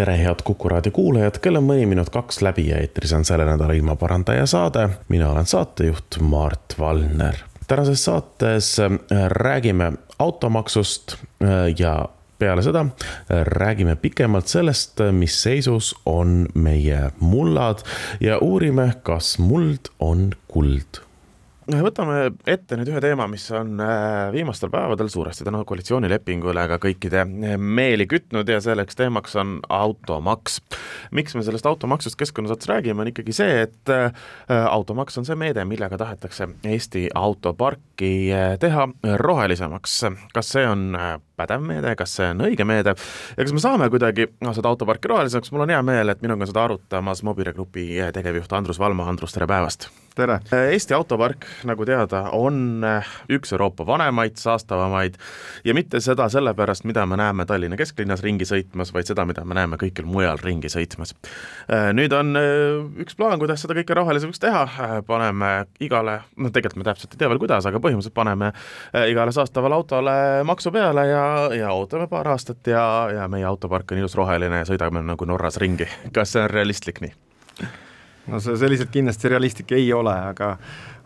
Tere, head Kuku raadio kuulajad, kell on mõni minut kaks läbi ja eetris on selle nädala ilmaparandaja saade. mina olen saatejuht Mart Valner. tänases saates äh, räägime automaksust äh, ja peale seda äh, räägime pikemalt sellest, mis seisus on meie mullad ja uurime, kas muld on kuld võtame ette nüüd ühe teema, mis on äh, viimastel päevadel suuresti tänu koalitsioonilepingule ka kõikide meeli kütnud ja selleks teemaks on automaks. miks me sellest automaksust keskkonnasaates räägime, on ikkagi see, et äh, automaks on see meede, millega tahetakse Eesti autoparki teha rohelisemaks. kas see on pädev meede, kas see on õige meede ja kas me saame kuidagi no, seda autoparki rohelisemaks, mul on hea meel, et minuga on seda arutamas Mobile Grupi tegevjuht Andrus Valma, Andrus, tere päevast! tere! Eesti autopark, nagu teada, on üks Euroopa vanemaid, saastavamaid ja mitte seda sellepärast, mida me näeme Tallinna kesklinnas ringi sõitmas, vaid seda, mida me näeme kõikjal mujal ringi sõitmas. Nüüd on üks plaan, kuidas seda kõike rohelisemaks teha, paneme igale, noh tegelikult me täpselt ei tea veel, kuidas, aga põhimõtteliselt paneme igale saastavale autole maksu peale ja ja ootame paar aastat ja, ja meie autopark on ilus roheline ja sõidame nagu Norras ringi. kas see on realistlik nii? no see selliselt kindlasti realistlik ei ole, aga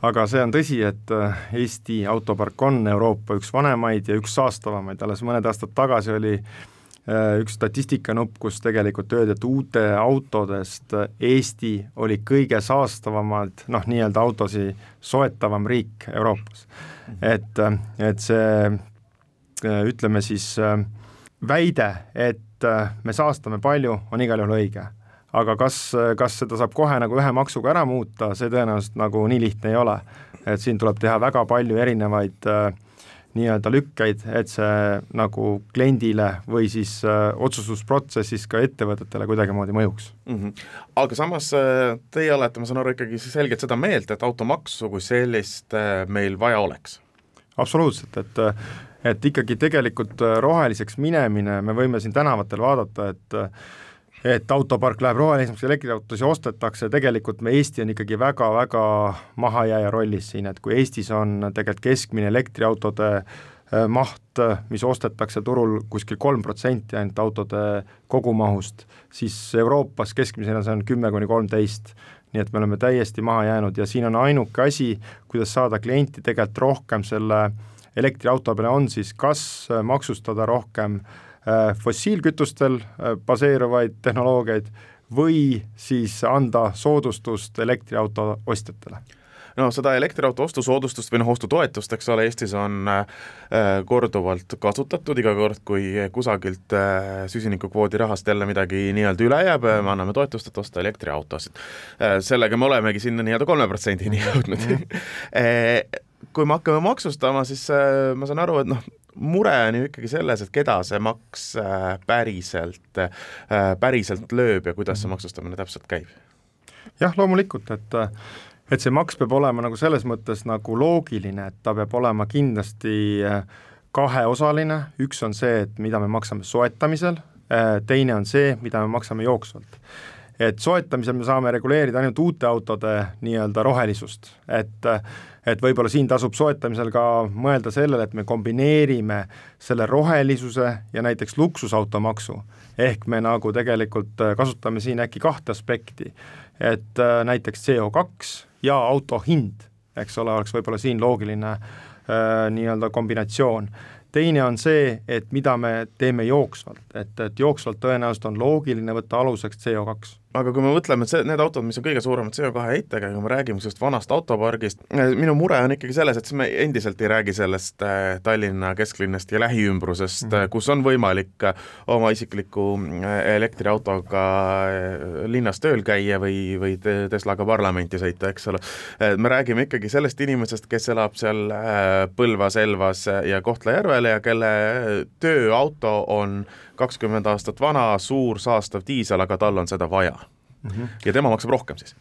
aga see on tõsi, et äh, Eesti autopark on Euroopa üks vanemaid ja üks saastavamaid, alles mõned aastad tagasi oli äh, üks statistikanupp, kus tegelikult öeldi, et uute autodest Eesti oli kõige saastavamalt noh, nii-öelda autosid soetavam riik Euroopas. et, äh, et see Äh, ütleme siis äh, väide, et äh, me saastame palju, on igal juhul õige. aga kas, kas seda saab kohe nagu ühe maksuga ära muuta, see tõenäoliselt nagu nii lihtne ei ole. et siin tuleb teha väga palju erinevaid nii-öelda lükkeid, et see nagu kliendile või siis äh, otsustusprotsessis ka ettevõtetele kuidagimoodi mõjuks mm. -hmm. aga samas teie olete, ma saan aru, ikkagi selgelt seda meelt, et automaksu kui sellist meil vaja oleks? absoluutselt, et et ikkagi tegelikult äh, roheliseks minemine, me võime siin tänavatel vaadata, et äh, et autopark läheb rohelisemaks, elektriautosid ostetakse, tegelikult me Eesti on ikkagi väga-väga mahajääja rollis siin, et kui Eestis on tegelikult keskmine elektriautode äh, maht, mis ostetakse turul kuskil kolm protsenti ainult autode kogumahust, siis Euroopas keskmisena see on kümme kuni kolmteist. Nii et me oleme täiesti maha jäänud ja siin on ainuke asi, kuidas saada klienti tegelikult rohkem selle elektriauto peale on siis kas maksustada rohkem äh, fossiilkütustel äh, baseeruvaid tehnoloogiaid või siis anda soodustust elektriauto ostjatele? No seda elektriauto ostusoodustust või noh, ostutoetust, eks ole, Eestis on äh, korduvalt kasutatud, iga kord, kui kusagilt äh, süsinikukvoodi rahast jälle midagi nii-öelda üle jääb, me anname toetust, et osta elektriautosid. Äh,. sellega me olemegi sinna nii-öelda kolme protsendini jõudnud äh, kui me hakkame maksustama, siis äh, ma saan aru, et noh, mure on ju ikkagi selles, et keda see maks äh, päriselt äh,, päriselt lööb ja kuidas see mhm. maksustamine täpselt käib? jah, loomulikult, et et see maks peab olema nagu selles mõttes nagu loogiline, et ta peab olema kindlasti äh, kaheosaline, üks on see, et mida me maksame soetamisel, teine on see, mida me maksame jooksvalt et soetamisel me saame reguleerida ainult uute autode nii-öelda rohelisust, et et võib-olla siin tasub soetamisel ka mõelda sellele, et me kombineerime selle rohelisuse ja näiteks luksusautomaksu. ehk me nagu tegelikult kasutame siin äkki kahte aspekti, et äh, näiteks CO2 ja auto hind, eks ole, oleks võib-olla siin loogiline äh, nii-öelda kombinatsioon. Teine on see, et mida me teeme jooksvalt, et, et jooksvalt tõenäoliselt on loogiline võtta aluseks CO2 aga kui me mõtleme, et see, need autod, mis on kõige suurema CO2 heitega, kui me räägime sellest vanast autopargist, eh, minu mure on ikkagi selles, et siis me endiselt ei räägi sellest eh, Tallinna kesklinnast ja lähiümbrusest mm, -hmm. kus on võimalik oma isikliku elektriautoga linnas tööl käia või, või Teslaga parlamenti sõita, eks ole. me räägime ikkagi sellest inimesest, kes elab seal Põlvas, Elvas ja Kohtla-Järvel ja kelle tööauto on kakskümmend aastat vana, suur saastav diisel, aga tal on seda vaja mm. -hmm. ja tema maksab rohkem siis?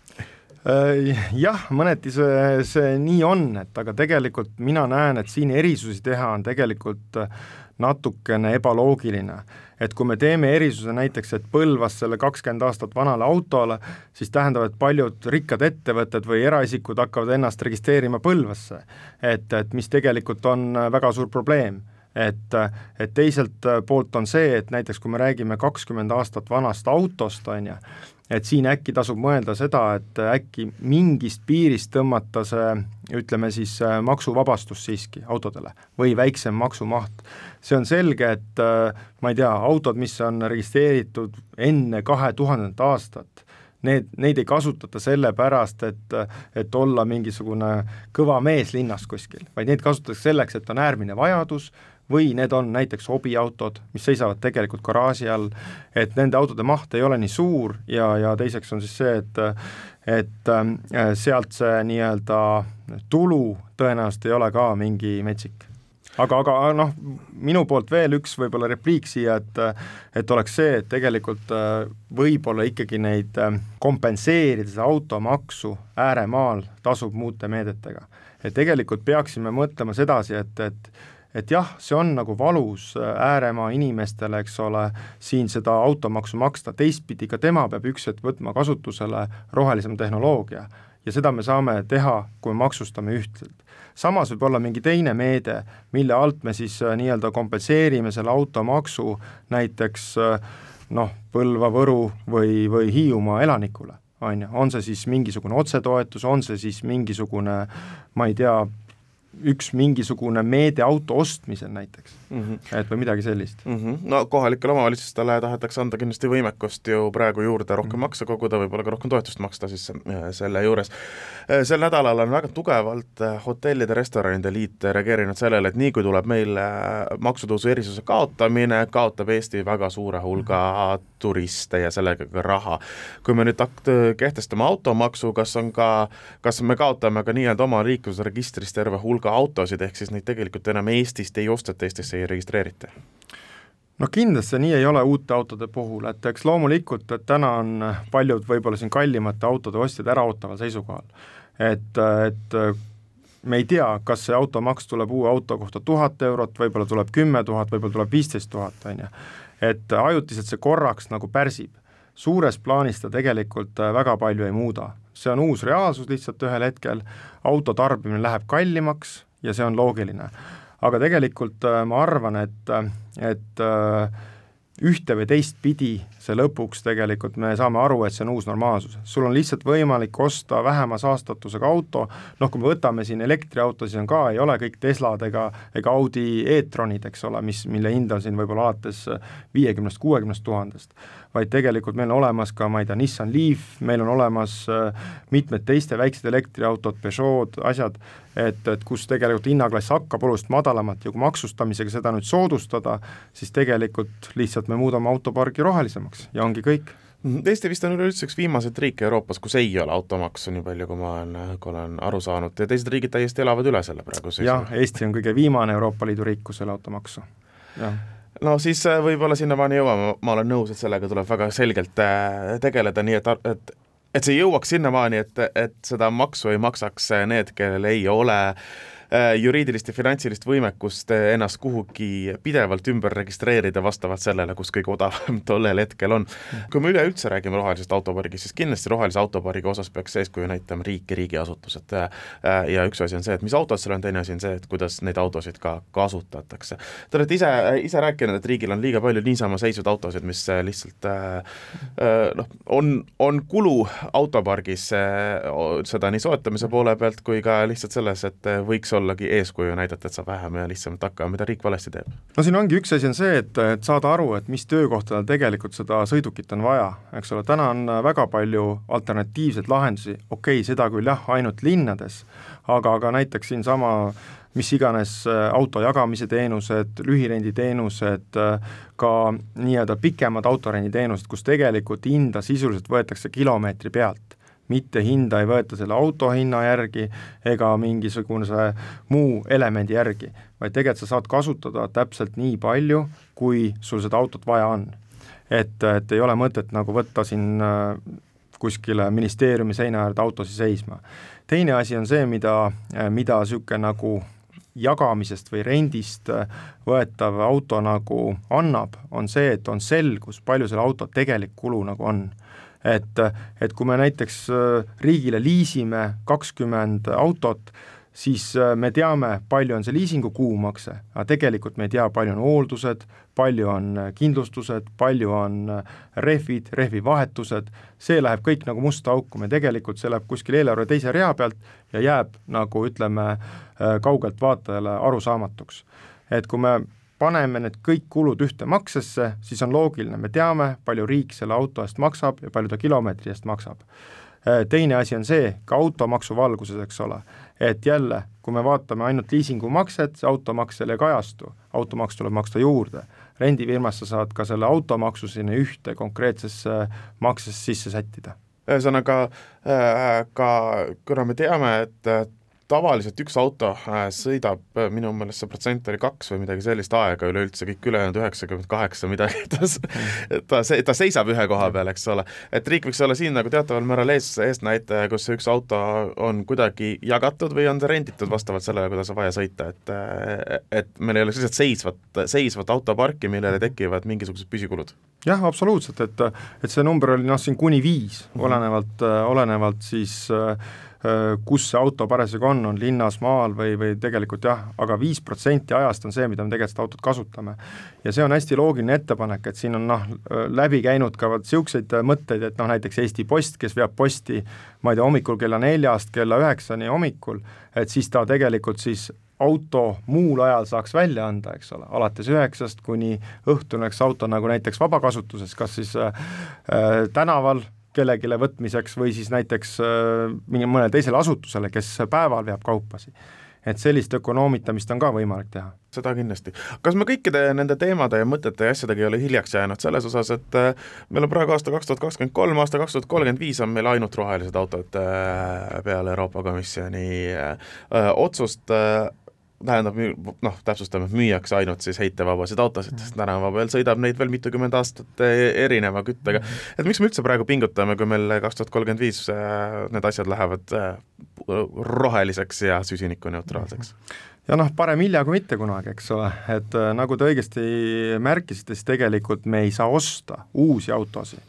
Äh, jah, mõneti see, see nii on, et aga tegelikult mina näen, et siin erisusi teha on tegelikult natukene ebaloogiline et kui me teeme erisuse näiteks, et Põlvasse kakskümmend aastat vanale autole, siis tähendab, et paljud rikkad ettevõtted või eraisikud hakkavad ennast registreerima Põlvasse. et, et mis tegelikult on väga suur probleem et, et teiselt poolt on see, et näiteks kui me räägime kakskümmend aastat vanast autost, on ju, et siin äkki tasub mõelda seda, et äkki mingist piirist tõmmata see ütleme siis maksuvabastus siiski autodele või väiksem maksumaht. see on selge, et ma ei tea, autod, mis on registreeritud enne kahe tuhandet aastat, need, neid ei kasutata sellepärast, et, et olla mingisugune kõva mees linnas kuskil, vaid neid kasutatakse selleks, et on äärmine vajadus, või need on näiteks hobiautod, mis seisavad tegelikult garaaži all, et nende autode maht ei ole nii suur ja, ja teiseks on siis see, et et äh, sealt see nii-öelda tulu tõenäoliselt ei ole ka mingi metsik aga, aga noh, minu poolt veel üks võib-olla repliik siia, et et oleks see, et tegelikult äh, võib-olla ikkagi neid äh, kompenseerida, seda automaksu ääremaal tasub muude meedetega. et tegelikult peaksime mõtlema sedasi, et, et et jah, see on nagu valus äh, ääremaa inimestele, eks ole, siin seda automaksu maksta, teistpidi ka tema peab üks hetk võtma kasutusele rohelisema tehnoloogia. Ja seda me saame teha, kui maksustame ühtselt. samas võib olla mingi teine meede, mille alt me siis äh, nii-öelda kompenseerime selle automaksu näiteks äh, noh, Põlva, Võru või, või Hiiumaa elanikule on ju, on see siis mingisugune otsetoetus, on see siis mingisugune ma ei tea, üks mingisugune meede auto ostmisel näiteks mm, -hmm. et või midagi sellist mm. -hmm. no kohalikele omavalitsustele tahetakse anda kindlasti võimekust ju praegu juurde rohkem mm -hmm. makse koguda, võib-olla ka rohkem toetust maksta siis äh, selle juures. Äh, sel nädalal on väga tugevalt äh, hotellide-restoranide liit reageerinud sellele, et nii kui tuleb meil maksutõusu erisuse kaotamine, kaotab Eesti väga suure hulga turiste ja sellega ka raha. kui me nüüd kehtestame automaksu, kas on ka, kas me kaotame ka nii-öelda oma liiklusregistris terve hulga autosid, ehk siis neid tegelikult enam Eestist ei osteta, Eestisse ei registreerita? no kindlasti nii ei ole uute autode puhul, et eks loomulikult, et täna on paljud võib-olla siin kallimate autode ostjad äraootaval seisukohal. et, et me ei tea, kas see automaks tuleb uue auto kohta tuhat eurot, võib-olla tuleb kümme tuhat, võib-olla tuleb viisteist tuhat, on ju. et ajutiselt see korraks nagu pärsib. suures plaanis ta tegelikult väga palju ei muuda, see on uus reaalsus lihtsalt ühel hetkel, auto tarbimine läheb kallimaks ja see on loogiline. Aga tegelikult äh, ma arvan, et, et äh, ühte või teistpidi see lõpuks tegelikult me saame aru, et see on uus normaalsus. sul on lihtsalt võimalik osta vähema saastatusega auto, noh, kui me võtame siin elektriautosid on ka, ei ole kõik Teslad ega, ega Audi e-tronid, eks ole, mis, mille hind on siin võib-olla alates viiekümnest, kuuekümnest tuhandest vaid tegelikult meil on olemas ka, ma ei tea, Nissan Leaf, meil on olemas äh, mitmed teiste väiksed elektriautod, Peugeot, asjad, et, et kus tegelikult hinnaklass hakkab oluliselt madalamalt ja kui maksustamisega seda nüüd soodustada, siis tegelikult lihtsalt me muudame autopargi rohelisemaks ja ongi kõik. Eesti vist on üleüldse üks viimaseid riike Euroopas, kus ei ole automaksu, nii palju kui ma olen, kui olen aru saanud, ja teised riigid täiesti elavad üle selle praegu. jah, Eesti on kõige viimane Euroopa Liidu riik, kus ei ole automaksu, jah no siis äh, võib-olla sinnamaani jõuame, ma olen nõus, et sellega tuleb väga selgelt äh, tegeleda, nii et, et et see jõuaks sinnamaani, et, et seda maksu ei maksaks need, kellel ei ole äh, Äh, juriidilist ja finantsilist võimekust äh, ennast kuhugi pidevalt ümber registreerida vastavalt sellele, kus kõige odavam tollel hetkel on. kui me üleüldse räägime rohelisest autopargist, siis kindlasti rohelise autopargi osas peaks eeskuju näitama riik ja riigiasutused. Äh, ja üks asi on see, et mis autod seal on, teine asi on see, et kuidas neid autosid ka kasutatakse. Te olete ise, ise rääkinud, et riigil on liiga palju niisama seisvaid autosid, mis lihtsalt noh, on, on kulu autopargis seda nii soetamise poole pealt kui ka lihtsalt selles, et võiks olla ollagi eeskuju näidata, et saab vähem ja lihtsamalt hakkama, mida riik valesti teeb? no siin ongi üks asi on see, et, et saada aru, et mis töökohtadel tegelikult seda sõidukit on vaja, eks ole, täna on väga palju alternatiivseid lahendusi, okei okay,, seda küll jah, ainult linnades, aga, aga näiteks siinsama mis iganes äh, auto jagamise teenused, lühirenditeenused, äh, ka nii-öelda pikemad autorenditeenused, kus tegelikult hinda sisuliselt võetakse kilomeetri pealt mitte hinda ei võeta selle auto hinna järgi ega mingisuguse muu elemendi järgi, vaid tegelikult sa saad kasutada täpselt nii palju, kui sul seda autot vaja on. et, et ei ole mõtet nagu võtta siin äh, kuskile ministeeriumi seina äärde autosid seisma. teine asi on see, mida, äh, mida niisugune nagu jagamisest või rendist äh, võetav auto nagu annab, on see, et on selgus, palju selle auto tegelik kulu nagu on et, et kui me näiteks äh, riigile liisime kakskümmend autot, siis äh, me teame, palju on see liisingu kuumakse, aga tegelikult me ei tea, palju on hooldused, palju on äh, kindlustused, palju on rehvid, rehvivahetused, see läheb kõik nagu musta auku, me tegelikult, see läheb kuskil eelarve teise rea pealt ja jääb nagu ütleme, kaugelt vaatajale arusaamatuks. et kui me paneme need kõik kulud ühte maksesse, siis on loogiline, me teame, palju riik selle auto eest maksab ja palju ta kilomeetri eest maksab. Äh, teine asi on see, ka automaksu valguses, eks ole, et jälle, kui me vaatame ainult liisingumakset, see automaks seal ei kajastu, automaks tuleb maksta juurde. rendifirmas sa saad ka selle automaksu sinna ühte konkreetsesse maksesse sisse sättida ühesõnaga äh, ka kuna me teame, et tavaliselt üks auto äh, sõidab, äh, minu meelest see protsent oli kaks või midagi sellist aega üleüldse, kõik ülejäänud üheksakümmend kaheksa midagi, ta, ta, ta seisab ühe koha peal, eks ole. et riik võiks olla siin nagu teataval määral ees, eesnäitaja, kus üks auto on kuidagi jagatud või on ta renditud vastavalt sellele, kuidas on vaja sõita, et et meil ei oleks lihtsalt seisvat, seisvat autoparki, millele tekivad mingisugused püsikulud. jah, absoluutselt, et, et see number oli noh, siin kuni viis, olenevalt, olenevalt siis äh, Äh, kus see auto parasjagu on, on linnas, maal või, või tegelikult jah, aga viis protsenti ajast on see, mida me tegelikult seda autot kasutame. ja see on hästi loogiline ettepanek, et siin on noh, läbi käinud ka vot niisuguseid mõtteid, et noh, näiteks Eesti Post, kes veab posti ma ei tea, hommikul kella neljast kella üheksani hommikul, et siis ta tegelikult siis auto muul ajal saaks välja anda, eks ole, alates üheksast kuni õhtuni oleks auto nagu näiteks vabakasutuses, kas siis äh, äh tänaval kellelegi võtmiseks või siis näiteks äh, mingi mõnele teisele asutusele, kes päeval veab kaupasid. et sellist ökonoomitamist on ka võimalik teha. seda kindlasti. kas me kõikide nende teemade ja mõtete ja asjadega ei ole hiljaks jäänud selles osas, et äh, meil on praegu aasta kaks tuhat kakskümmend kolm, aasta kaks tuhat kolmkümmend viis on meil ainult rohelised autod äh, peale Euroopa Komisjoni otsust tähendab, noh, täpsustame, müüakse ainult siis heitevabasid autosid, sest tänava peal sõidab neid veel mitukümmend aastat e, erineva küttega. et miks me üldse praegu pingutame, kui meil kaks tuhat kolmkümmend viis äh, need asjad lähevad äh, roheliseks ja süsinikuneutraalseks? ja noh, parem hilja kui mitte kunagi, eks ole, et äh, nagu te õigesti märkisite, siis tegelikult me ei saa osta uusi autosid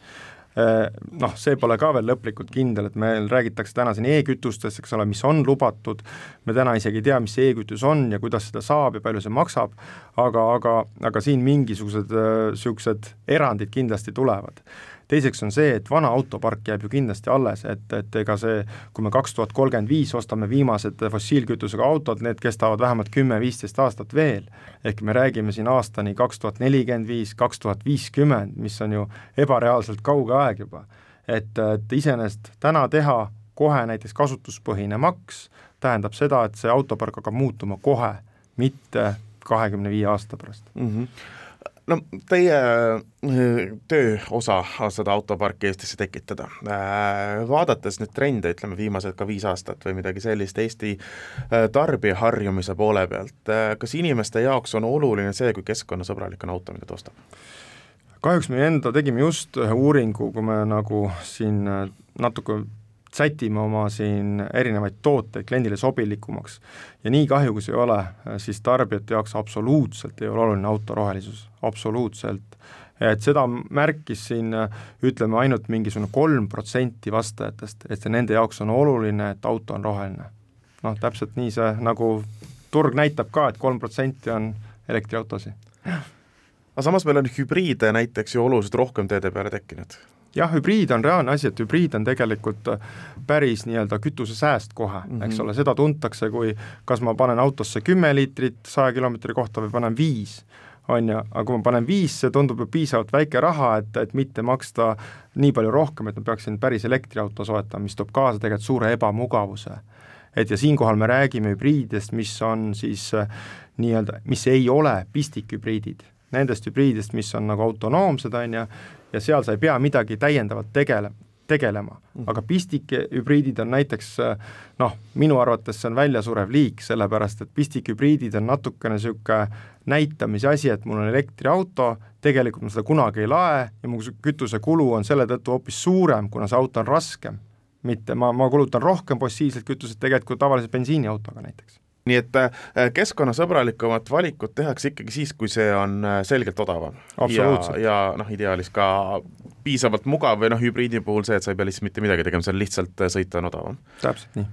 noh, see pole ka veel lõplikult kindel, et meil räägitakse täna siin e-kütustest, eks ole, mis on lubatud, me täna isegi ei tea, mis see e-kütus on ja kuidas seda saab ja palju see maksab, aga, aga, aga siin mingisugused niisugused äh, erandid kindlasti tulevad teiseks on see, et vana autopark jääb ju kindlasti alles, et, et ega see, kui me kaks tuhat kolmkümmend viis ostame viimased fossiilkütusega autod, need kestavad vähemalt kümme-viisteist aastat veel. ehk me räägime siin aastani kaks tuhat nelikümmend viis, kaks tuhat viiskümmend, mis on ju ebareaalselt kauge aeg juba. et, et iseenesest täna teha kohe näiteks kasutuspõhine maks, tähendab seda, et see autopark hakkab muutuma kohe, mitte kahekümne viie aasta pärast mm. -hmm no teie äh, töö osa seda autoparki Eestisse tekitada. Äh, vaadates nüüd trende, ütleme viimased ka viis aastat või midagi sellist Eesti äh, tarbija harjumise poole pealt, kas inimeste jaoks on oluline see, kui keskkonnasõbralik on auto, mida ta ostab? kahjuks me enda tegime just ühe uuringu, kui me nagu siin natuke sätime oma siin erinevaid tooteid kliendile sobilikumaks. ja nii kahju, kui see ei ole, siis tarbijate jaoks absoluutselt ei ole oluline auto rohelisus, absoluutselt. et seda märkis siin ütleme ainult mingisugune kolm protsenti vastajatest, et see nende jaoks on oluline, et auto on roheline. noh, täpselt nii see nagu turg näitab ka et, et kolm protsenti on elektriautosid. aga samas meil on hübriide näiteks ju oluliselt rohkem teede peale tekkinud jah, hübriid on reaalne asi, et hübriid on tegelikult äh, päris nii-öelda kütusesääst kohe mm, -hmm. eks ole, seda tuntakse, kui kas ma panen autosse kümme liitrit saja kilomeetri kohta või panen viis, on ju, aga kui ma panen viis, see tundub ju piisavalt väike raha, et, et mitte maksta nii palju rohkem, et ma peaksin päris elektriauto soetama, mis toob kaasa tegelikult suure ebamugavuse. et ja siinkohal me räägime hübriididest, mis on siis äh, nii-öelda, mis ei ole pistikhübriidid nendest hübriididest, mis on nagu autonoomsed, on ju, ja seal sa ei pea midagi täiendavalt tegele, tegelema, aga pistikhübriidid on näiteks noh, minu arvates see on väljasurev liik, sellepärast et pistikhübriidid on natukene niisugune näitamise asi, et mul on elektriauto, tegelikult ma seda kunagi ei lae ja mu kütusekulu on selle tõttu hoopis suurem, kuna see auto on raskem. mitte ma, ma kulutan rohkem fossiilset kütuset tegelikult kui tavalise bensiiniautoga näiteks nii et äh, keskkonnasõbralikumat valikut tehakse ikkagi siis, kui see on äh, selgelt odavam. ja, ja noh, ideaalis ka piisavalt mugav või noh, hübriidi puhul see, et sa ei pea lihtsalt mitte midagi tegema, seal lihtsalt äh, sõita on odavam. täpselt nii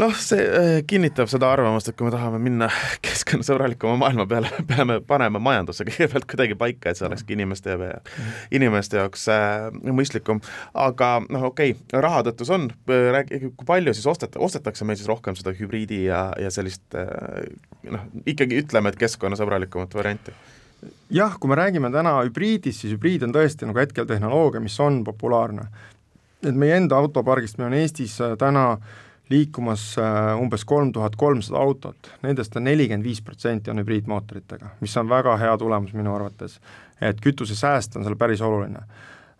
noh, see äh, kinnitab seda arvamust, et kui me tahame minna keskkonnasõbralikuma maailma peale, peame panema majanduse kõigepealt kuidagi paika, et see olekski inimeste ja inimeste jaoks äh, mõistlikum. aga noh, okei okay,, raha tõttu see on, räägi, kui palju siis osteta-, ostetakse meil siis rohkem seda hübriidi ja, ja sellist äh, noh, ikkagi ütleme, et keskkonnasõbralikumat varianti jah, kui me räägime täna hübriidist, siis hübriid on tõesti nagu hetkel tehnoloogia, mis on populaarne. et meie enda autopargist, meil on Eestis täna äh, liikumas äh, umbes kolm tuhat kolmsada autot, nendest on nelikümmend viis protsenti on hübriidmootoritega, mis on väga hea tulemus minu arvates. et kütusesääst on seal päris oluline.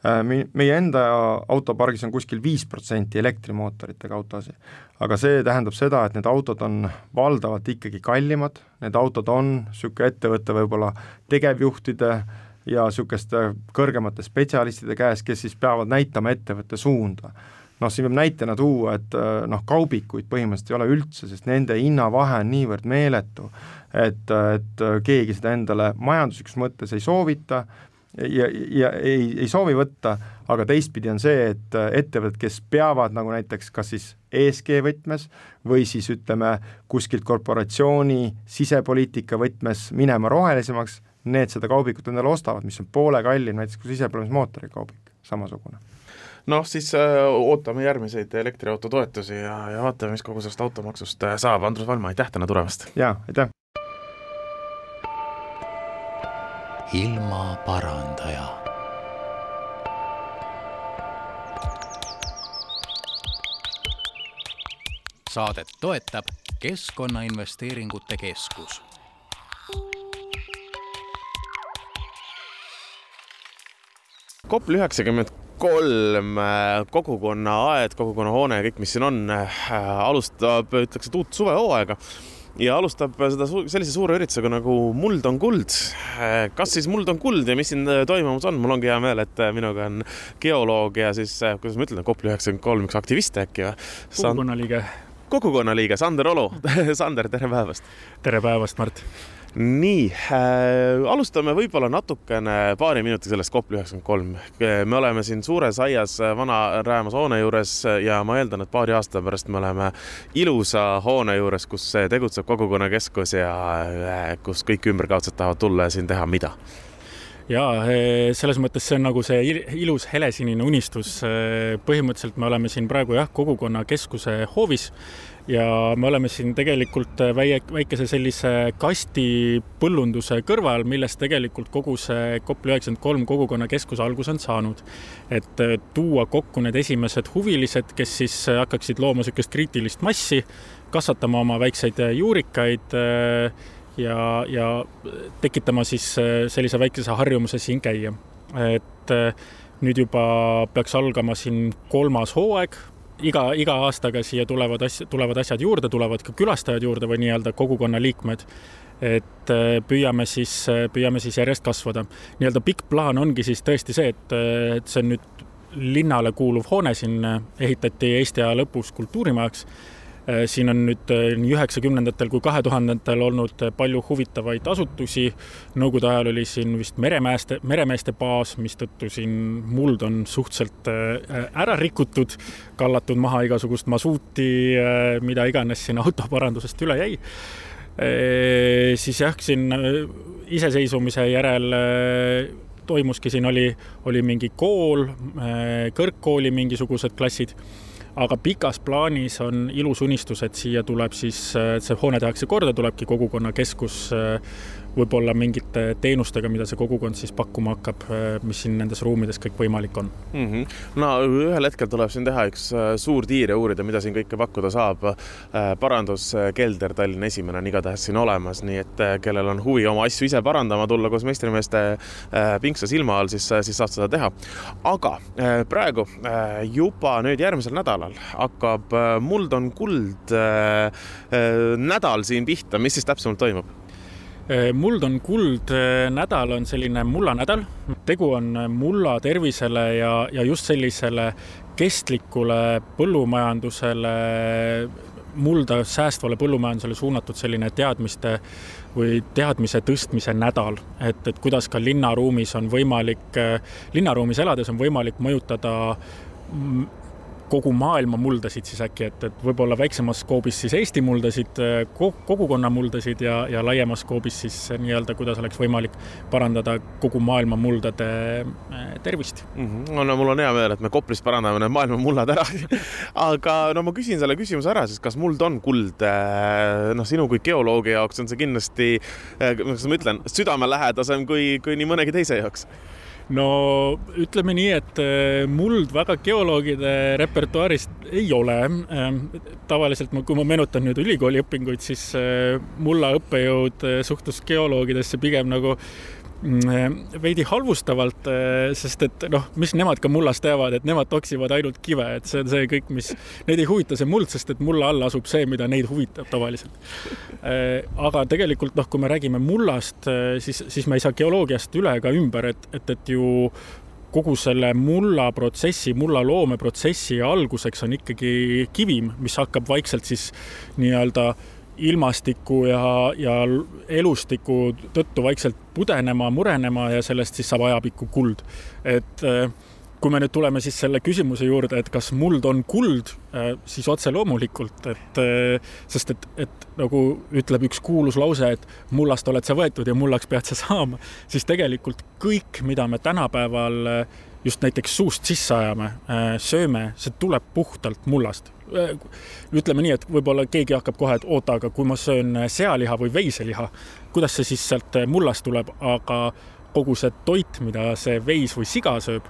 Äh, meie enda autopargis on kuskil viis protsenti elektrimootoritega autosid, aga see tähendab seda, et need autod on valdavalt ikkagi kallimad, need autod on niisugune ettevõtte võib-olla tegevjuhtide ja niisuguste kõrgemate spetsialistide käes, kes siis peavad näitama ettevõtte suunda noh, siin võib näitena tuua, et äh, noh, kaubikuid põhimõtteliselt ei ole üldse, sest nende hinnavahe on niivõrd meeletu, et, et keegi seda endale majanduslikus mõttes ei soovita ja, ja ei, ei soovi võtta, aga teistpidi on see, et ettevõtted, kes peavad nagu näiteks kas siis ESG võtmes või siis ütleme, kuskilt korporatsiooni sisepoliitika võtmes minema rohelisemaks, need seda kaubikut endale ostavad, mis on poole kallim näiteks kui sisepõlemismootoriga kaubik, samasugune noh, siis äh, ootame järgmiseid elektriauto toetusi ja, ja vaatame, mis kogu sellest automaksust äh, saab. Andrus Valma, aitäh täna tulemast! jaa, aitäh! ilmaparandaja saadet toetab Keskkonnainvesteeringute Keskus Kopli üheksakümmend kolm äh, kogukonnaaed, kogukonnahoone ja kõik, mis siin on, äh, alustab, ütleks, et uut suvehooaega ja alustab seda su sellise suure üritusega nagu Muld on kuld. Äh, kas siis Muld on kuld ja mis siin toimumas on, mul ongi hea meel, et minuga on geoloog ja siis, kuidas ma ütlen, Kopli üheksakümmend kolm, üks aktivist äkki või? kogukonnaliige. kogukonnaliige, Sander Olu Sander, tere päevast! tere päevast, Mart! Nii äh,, alustame võib-olla natukene paari minuti sellest Kopli üheksakümmend kolm. me oleme siin suures aias vana räämas hoone juures ja ma eeldan, et paari aasta pärast me oleme ilusa hoone juures, kus tegutseb kogukonnakeskus ja äh, kus kõik ümberkaudsed tahavad tulla ja siin teha mida ja selles mõttes see on nagu see ilus helesinine unistus. põhimõtteliselt me oleme siin praegu jah, kogukonnakeskuse hoovis ja me oleme siin tegelikult äh, väike, väikese sellise kastipõllunduse kõrval, millest tegelikult kogu see Kopli üheksakümmend kolm kogukonnakeskus alguse on saanud. et äh, tuua kokku need esimesed huvilised, kes siis äh, hakkaksid looma niisugust kriitilist massi, kasvatama oma väikseid juurikaid ja, ja tekitama siis sellise väikese harjumuse siin käia. et nüüd juba peaks algama siin kolmas hooaeg iga, iga aastaga siia tulevad asja, tulevad asjad juurde, tulevad ka külastajad juurde või nii-öelda kogukonna liikmed. et äh, püüame siis, äh, püüame siis järjest kasvada. nii-öelda pikk plaan ongi siis tõesti see, et, äh, et see on nüüd linnale kuuluv hoone siin ehitati Eesti aja lõpus kultuurimajaks siin on nüüd äh, nii üheksakümnendatel kui kahe tuhandendatel olnud äh, palju huvitavaid asutusi. Nõukogude ajal oli siin vist meremeeste, meremeeste baas, mistõttu siin muld on suhteliselt ära rikutud, kallatud maha igasugust masuuti, mida iganes siin autoparandusest üle jäi siis jah, siin iseseisvumise järel toimuski, siin oli, oli mingi kool, kõrgkooli mingisugused klassid aga pikas plaanis on ilus unistus, et siia tuleb siis, see hoone tehakse korda, tulebki kogukonnakeskus, võib-olla mingite teenustega, mida see kogukond siis pakkuma hakkab, mis siin nendes ruumides kõik võimalik on mm. -hmm. no ühel hetkel tuleb siin teha üks suur tiir ja uurida, mida siin kõike pakkuda saab. paranduskelder Tallinna esimene on igatahes siin olemas, nii et kellel on huvi oma asju ise parandama tulla koos meistrimeeste pingsas ilma all, siis, siis saab seda teha. aga praegu juba nüüd järgmisel nädalal hakkab Muld on kuld nädal siin pihta, mis siis täpsemalt toimub? Muld on kuld nädal on selline mullanädal, tegu on mulla tervisele ja, ja just sellisele kestlikule põllumajandusele, mulda säästvale põllumajandusele suunatud selline teadmiste või teadmise tõstmise nädal, et, et kuidas ka linnaruumis on võimalik, linnaruumis elades on võimalik mõjutada kogu maailma muldasid siis äkki, et, et võib-olla väiksemas skoobis siis Eesti muldasid, kogukonna muldasid ja, ja laiemas skoobis siis nii-öelda, kuidas oleks võimalik parandada kogu maailma muldade äh, tervist mm. -hmm. no mul on hea meel, et me Koplis parandame need maailma mullad ära aga no ma küsin selle küsimuse ära siis, kas muld on kuld? Äh, noh, sinu kui geoloogi jaoks on see kindlasti, äh, kuidas ma ütlen, südamelähedasem kui, kui nii mõnegi teise jaoks no ütleme nii, et äh, muld väga geoloogide repertuaarist ei ole. Ähm, tavaliselt, kui ma meenutan nüüd ülikooli õpinguid, siis äh, mulla õppejõud äh, suhtus geoloogidesse pigem nagu veidi halvustavalt, eh, sest et noh, mis nemad ka mullast teavad, et nemad toksivad ainult kive, et see on see kõik, mis neid ei huvita, see muld, sest et mulla all asub see, mida neid huvitab tavaliselt. Eh, aga tegelikult noh, kui me räägime mullast, eh, siis, siis me ei saa geoloogiast üle ega ümber, et, et, et ju kogu selle mulla protsessi, mulla loomeprotsessi alguseks on ikkagi kivim, mis hakkab vaikselt siis nii-öelda äh, ilmastiku ja, ja elustiku tõttu vaikselt pudenema, murenema ja sellest siis saab ajapikku kuld. et äh, kui me nüüd tuleme siis selle küsimuse juurde, et kas muld on kuld, äh, siis otse loomulikult, et äh, sest et, et nagu ütleb üks kuulus lause, et mullast oled sa võetud ja mullaks pead sa saama, siis tegelikult kõik, mida me tänapäeval just näiteks suust sisse ajame, sööme, see tuleb puhtalt mullast ütleme nii, et võib-olla keegi hakkab kohe, et oota, aga kui ma söön sealiha või veiseliha, kuidas see siis sealt mullast tuleb, aga kogu see toit, mida see veis või siga sööb,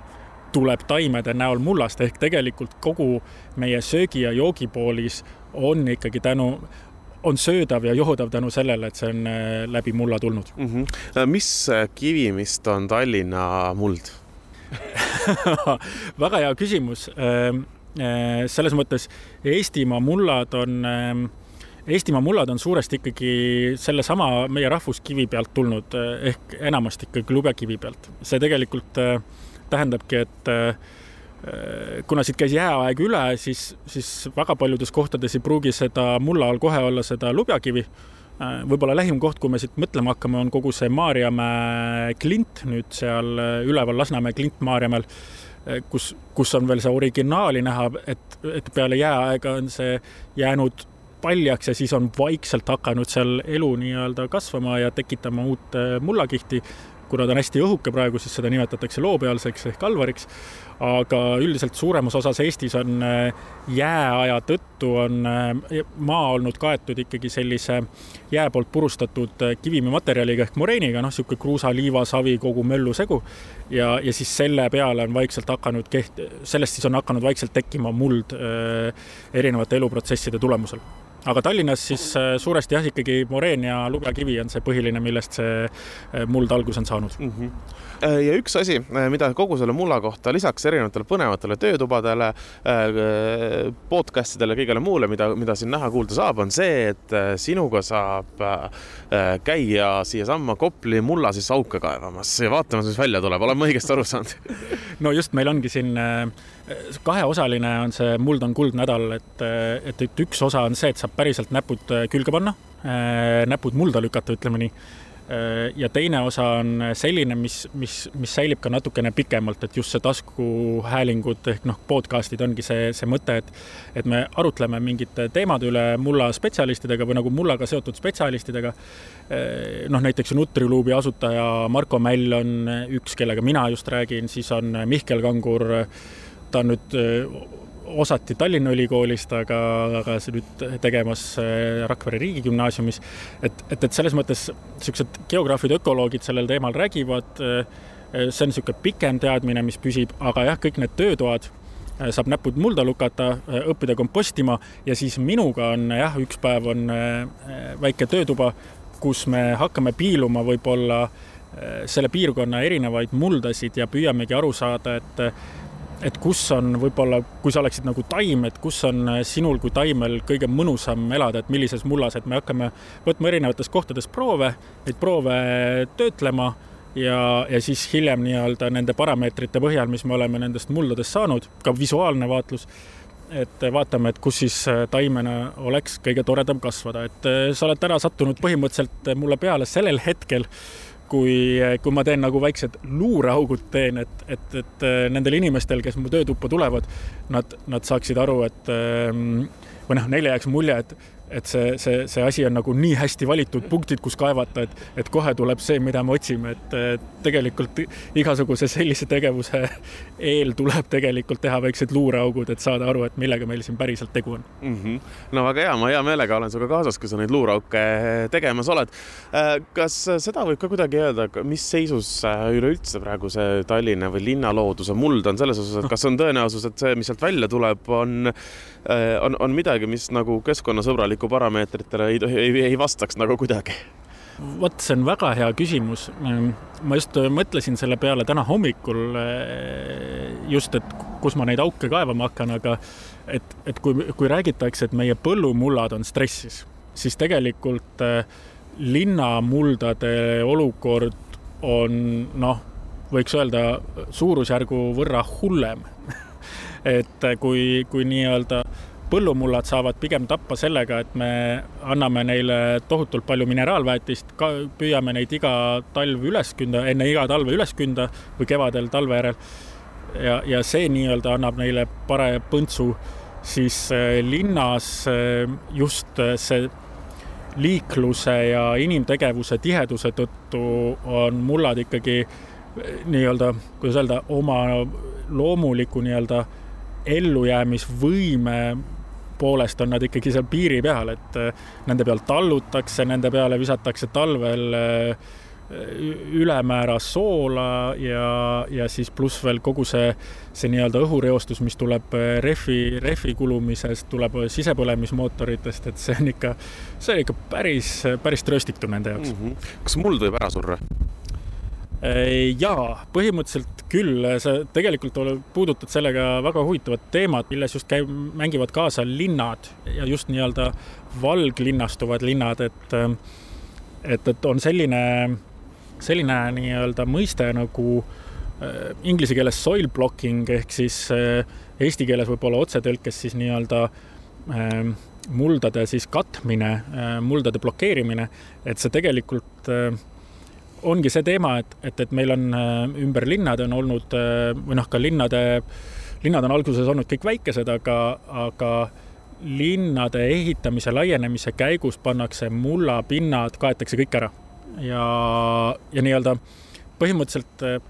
tuleb taimede näol mullast ehk tegelikult kogu meie söögi ja joogipoolis on ikkagi tänu on söödav ja joodav tänu sellele, et see on äh, läbi mulla tulnud mm. -hmm. mis kivimist on Tallinna muld väga hea küsimus Äh, selles mõttes Eestimaa mullad on, ähm, Eestimaa mullad on suuresti ikkagi sellesama meie rahvuskivi pealt tulnud äh, ehk enamasti ikkagi lubjakivi pealt. see tegelikult äh, tähendabki, et kuna siit käis jääaeg üle, siis, siis väga paljudes kohtades ei pruugi seda mulla all kohe olla seda lubjakivi võib-olla lähim koht, kui me siit mõtlema hakkame, on kogu see Maarjamäe klint nüüd seal üleval Lasnamäe klint Maarjamäel kus, kus on veel see originaali näha, et, et peale jääaega on see jäänud paljaks ja siis on vaikselt hakanud seal elu nii-öelda kasvama ja tekitama uut eh, mullakihti kuna ta on hästi õhuke praegu, siis seda nimetatakse loopealseks ehk kalvariks. Aga üldiselt suuremas osas Eestis on äh, jääaja tõttu on äh, maa olnud kaetud ikkagi sellise jää poolt purustatud äh, kivimimaterjaliga ehk moreeniga, noh, niisugune kruusa, liiva, savi, kogu möllu segu. ja, ja siis selle peale on vaikselt hakanud keht-, sellest siis on hakanud vaikselt tekkima muld erinevate eluprotsesside tulemusel aga Tallinnas siis äh, suuresti jah, ikkagi moreen ja lubjakivi on see põhiline, millest see äh, muld alguse on saanud mm. -hmm. ja üks asi, mida kogu selle mulla kohta lisaks erinevatele põnevatele töötubadele, podcast idele, kõigele muule, mida, mida siin näha-kuulda saab, on see, et sinuga saab käia siiasamma Kopli mulla siis auke kaevamas ja vaatamas, mis välja tuleb, olen ma õigesti aru saanud no just, meil ongi siin kaheosaline on see Muld on kuld nädal, et, et, et üks osa on see, et saab päriselt näpud külge panna, näpud mulda lükata, ütleme nii. ja teine osa on selline, mis, mis, mis säilib ka natukene pikemalt, et just see taskuhäälingud ehk noh, podcast'id ongi see, see mõte, et et me arutleme mingite teemade üle mulla spetsialistidega või nagu mullaga seotud spetsialistidega. noh, näiteks Nutriluubi asutaja Marko Mäll on üks, kellega mina just räägin, siis on Mihkel Kangur ta on nüüd osati Tallinna Ülikoolist, aga, aga nüüd tegemas Rakvere Riigigümnaasiumis. et, et, et selles mõttes niisugused geograafid, ökoloogid sellel teemal räägivad. see on niisugune pikem teadmine, mis püsib, aga jah, kõik need töötoad saab näpud mulda lukata, õppida kompostima ja siis minuga on jah, üks päev on väike töötuba, kus me hakkame piiluma võib-olla selle piirkonna erinevaid muldasid ja püüamegi aru saada, et et kus on võib-olla, kui sa oleksid nagu taim, et kus on sinul kui taimel kõige mõnusam elada, et millises mullas, et me hakkame võtma erinevates kohtades proove, neid proove töötlema ja, ja siis hiljem nii-öelda nende parameetrite põhjal, mis me oleme nendest muldadest saanud, ka visuaalne vaatlus, et vaatame, et kus siis taimena oleks kõige toredam kasvada, et sa oled täna sattunud põhimõtteliselt mulle peale sellel hetkel kui, kui ma teen nagu väiksed luureaugud teen, et, et, et nendel inimestel, kes mu töötuppa tulevad, nad, nad saaksid aru, et või noh, neile jääks mulje, et et see, see, see asi on nagu nii hästi valitud punktid, kus kaevata, et, et kohe tuleb see, mida me otsime, et tegelikult igasuguse sellise tegevuse eel tuleb tegelikult teha väiksed luureaugud, et saada aru, et millega meil siin päriselt tegu on mm. -hmm. no väga hea, ma hea meelega olen sinuga kaasas, kui sa neid luureauke tegemas oled. Äh, kas seda võib ka kuidagi öelda, mis seisus üleüldse praegu see Tallinna või linnalooduse muld on selles osas, et kas on tõenäosus, et see, mis sealt välja tuleb, on, äh, on, on midagi, mis nagu keskkonnasõbralik tulevikuparameetritele ei, ei, ei vastaks nagu kuidagi? vot see on väga hea küsimus. ma just mõtlesin selle peale täna hommikul just, et kus ma neid auke kaevama hakkan, aga et, et kui, kui räägitakse, et meie põllumullad on stressis, siis tegelikult linnamuldade olukord on noh, võiks öelda suurusjärgu võrra hullem et kui, kui nii-öelda põllumullad saavad pigem tappa sellega, et me anname neile tohutult palju mineraalväetist, püüame neid iga talv üles künda, enne iga talve üles künda või kevadel talve järel. ja, ja see nii-öelda annab neile paraja põntsu, siis äh, linnas äh, just äh, see liikluse ja inimtegevuse tiheduse tõttu on mullad ikkagi nii-öelda, kuidas öelda, oma loomuliku nii-öelda ellujäämisvõime poolest on nad ikkagi seal piiri peal, et äh, nende peal tallutakse, nende peale visatakse talvel äh, ülemäära soola ja, ja siis pluss veel kogu see, see nii-öelda õhureostus, mis tuleb äh, rehvi, rehvi kulumisest, tuleb sisepõlemismootoritest, et see on ikka, see on ikka päris, päris trööstitu nende jaoks mm. -hmm. kas muld võib ära surra? Jaa, põhimõtteliselt küll, sa tegelikult puudutad sellega väga huvitavat teemat, milles just käib, mängivad kaasa linnad ja just nii-öelda valglinnastuvad linnad, et et, et on selline, selline nii-öelda mõiste nagu äh, inglise keeles soil blocking ehk siis äh, eesti keeles võib-olla otsetõlkes siis nii-öelda äh, muldade siis katmine, muldade blokeerimine, et see tegelikult ongi see teema, et, et, et meil on äh, ümber linnad on olnud äh, või noh, ka linnade, linnad on alguses olnud kõik väikesed, aga, aga linnade ehitamise, laienemise käigus pannakse mullapinnad, kaetakse kõik ära. ja, ja nii-öelda põhimõtteliselt äh,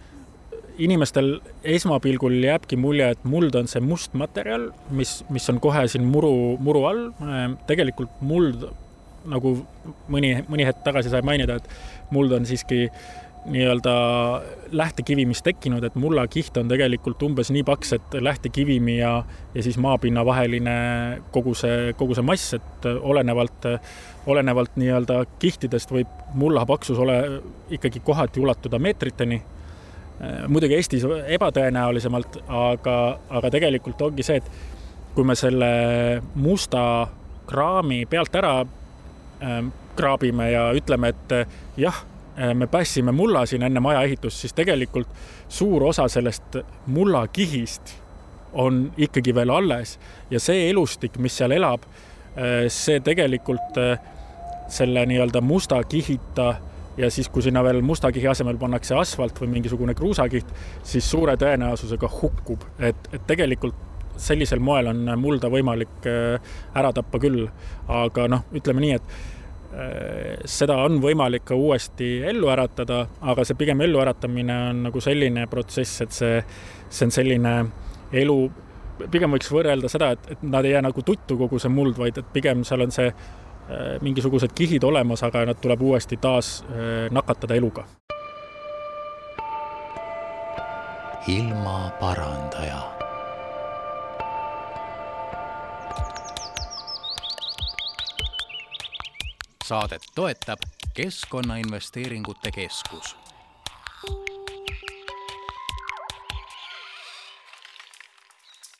inimestel esmapilgul jääbki mulje, et muld on see must materjal, mis, mis on kohe siin muru, muru all. tegelikult muld nagu mõni, mõni hetk tagasi sai mainida, et muld on siiski nii-öelda lähtekivimi tekkinud, et mullakiht on tegelikult umbes nii paks, et lähtekivimi ja, ja siis maapinna vaheline kogu see, kogu see mass, et olenevalt, olenevalt nii-öelda kihtidest võib mulla paksus ole ikkagi kohati ulatuda meetriteni. muidugi Eestis ebatõenäolisemalt, aga, aga tegelikult ongi see, et kui me selle musta kraami pealt ära kraabime ja ütleme, et äh, jah, äh, me päästsime mulla siin enne maja ehitust, siis tegelikult suur osa sellest mullakihist on ikkagi veel alles ja see elustik, mis seal elab, äh, see tegelikult selle nii-öelda musta kihita ja siis, kui sinna veel musta kihi asemel pannakse asfalt või mingisugune kruusakiht, siis suure tõenäosusega hukkub, et, et tegelikult sellisel moel on mulda võimalik ära tappa küll. aga noh, ütleme nii, et seda on võimalik ka uuesti ellu äratada, aga see pigem elluäratamine on nagu selline protsess, et see, see on selline elu pigem võiks võrrelda seda, et, et nad ei jää nagu tuttu kogu see muld, vaid et pigem seal on see äh, mingisugused kihid olemas, aga nad tuleb uuesti taas äh, nakatada eluga. ilmaparandaja saadet toetab Keskkonnainvesteeringute Keskus.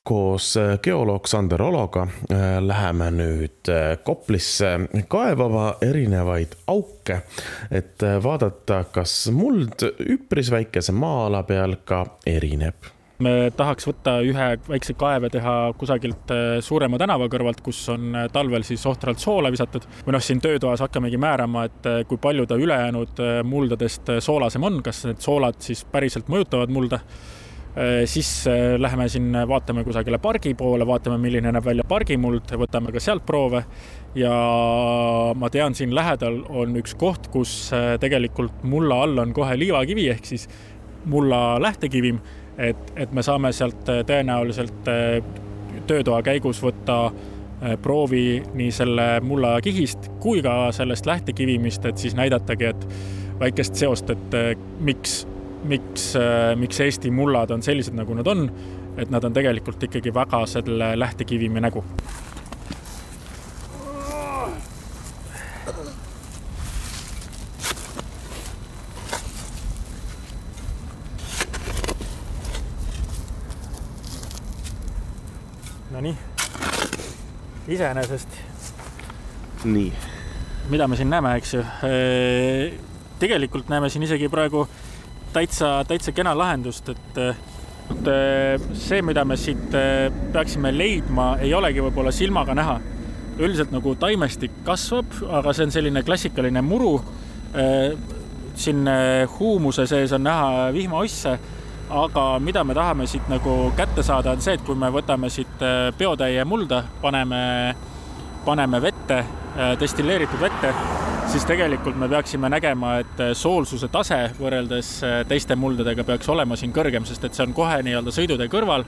Koos äh, geoloog Sander Ologa äh, läheme nüüd äh, Koplisse kaevama erinevaid auke, et vaadata, kas muld üpris väikese maa-ala peal ka erineb me tahaks võtta ühe väikse kaeve teha kusagilt suurema tänava kõrvalt, kus on talvel siis ohtralt soola visatud või noh, siin töötoas hakkamegi määrama, et kui palju ta ülejäänud muldadest soolasem on, kas need soolad siis päriselt mõjutavad mulda Äh, siis äh, läheme siin, vaatame kusagile pargi poole, vaatame, milline näeb välja pargimuld, võtame ka sealt proove. ja ma tean, siin lähedal on üks koht, kus äh, tegelikult mulla all on kohe liivakivi ehk siis mulla lähtekivim. Et, et me saame sealt tõenäoliselt töötoa käigus võtta proovi nii selle mulla kihist kui ka sellest lähtekivimist, et siis näidatagi, et väikest seost, et miks miks, äh, miks Eesti mullad on sellised, nagu nad on, et nad on tegelikult ikkagi väga selle lähtekivimi nägu. Nonii, iseenesest. nii. mida me siin näeme, eks ju? Tegelikult näeme siin isegi praegu täitsa, täitsa kena lahendust, et et see, mida me siit peaksime leidma, ei olegi võib-olla silmaga näha. üldiselt nagu taimestik kasvab, aga see on selline klassikaline muru. Siin huumuse sees on näha vihmaosse, aga mida me tahame siit nagu kätte saada, on see, et kui me võtame siit biotäie mulda, paneme, paneme vette, destilleeritud vette siis tegelikult me peaksime nägema, et soolsuse tase võrreldes äh, teiste muldadega peaks olema siin kõrgem, sest et see on kohe nii-öelda sõidutee kõrval.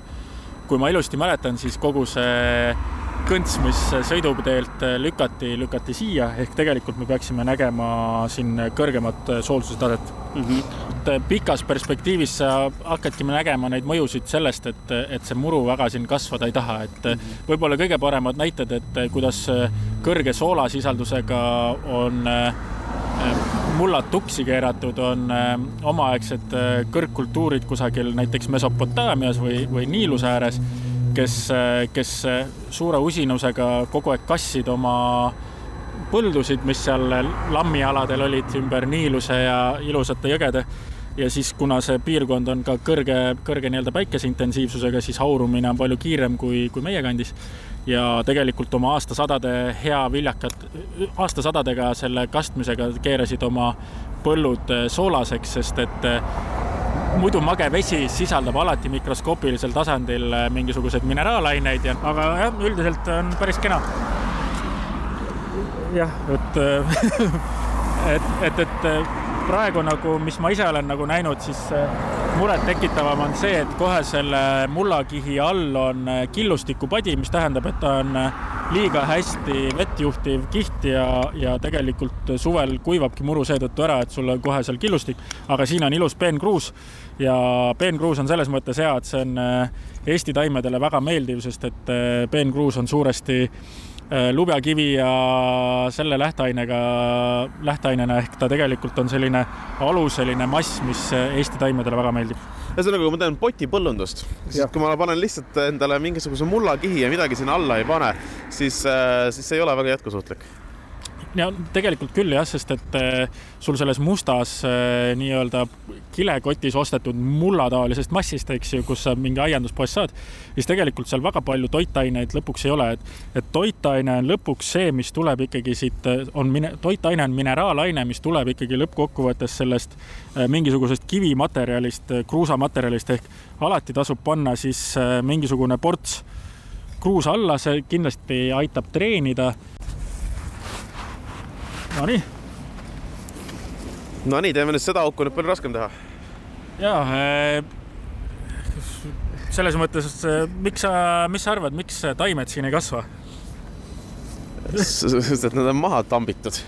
kui ma ilusti mäletan, siis kogu see kõnts, mis sõiduteelt lükati, lükati siia, ehk tegelikult me peaksime nägema siin kõrgemat soolsuse taset mm. -hmm. et pikas perspektiivis sa hakkadki nägema neid mõjusid sellest, et, et see muru väga siin kasvada ei taha, et mm -hmm. võib-olla kõige paremad näited, et kuidas kõrge soolasisaldusega on äh, mullad tuksi keeratud, on äh, omaaegsed äh, kõrgkultuurid kusagil näiteks Mesopotaamias või, või Niiluse ääres, kes, kes suure usinusega kogu aeg kassid oma põldusid, mis seal lammialadel olid ümber Niiluse ja ilusate jõgede. ja siis, kuna see piirkond on ka kõrge, kõrge nii-öelda päikeseintensiivsusega, siis haurumine on palju kiirem kui, kui meie kandis. ja tegelikult oma aastasadade hea viljakad, aastasadadega selle kastmisega keerasid oma põllud soolaseks, sest et muidu mage vesi sisaldab alati mikroskoopilisel tasandil mingisuguseid mineraalaineid ja, aga jah, üldiselt on päris kena. Jah, et et, et, et praegu nagu, mis ma ise olen nagu näinud, siis murettekitavam on see, et kohe selle mullakihi all on killustikupadi, mis tähendab, et ta on liiga hästi vett juhtiv kiht ja, ja tegelikult suvel kuivabki muru seetõttu ära, et sul on kohe seal killustik, aga siin on ilus peenkruus ja peenkruus on selles mõttes hea, et see on Eesti taimedele väga meeldiv, sest et peenkruus on suuresti Äh, lubjakivi ja selle lähteainega, lähteainena ehk ta tegelikult on selline aluseline mass, mis Eesti taimedele väga meeldib. ühesõnaga, kui ma teen potipõllundust, siis kui ma panen lihtsalt endale mingisuguse mullakihi ja midagi sinna alla ei pane, siis, äh, siis see ei ole väga jätkusuutlik ja tegelikult küll jah, sest et eh, sul selles mustas eh, nii-öelda kilekotis ostetud mullataolisest massist, eks ju, kus sa mingi aianduspoest saad, siis tegelikult seal väga palju toitaineid lõpuks ei ole, et, et toitaine on lõpuks see, mis tuleb ikkagi siit, on mine-, toitaine on mineraalaine, mis tuleb ikkagi lõppkokkuvõttes sellest eh, mingisugusest kivimaterjalist, kruusamaterjalist. Ehk alati tasub panna siis mingisugune ports kruusa alla, see kindlasti aitab treenida Nonii. Nonii, teeme nüüd seda auku nüüd palju raskem teha. ja äh, selles mõttes, miks sa, mis sa arvad, miks taimed siin ei kasva? sest et nad on maha tambitud.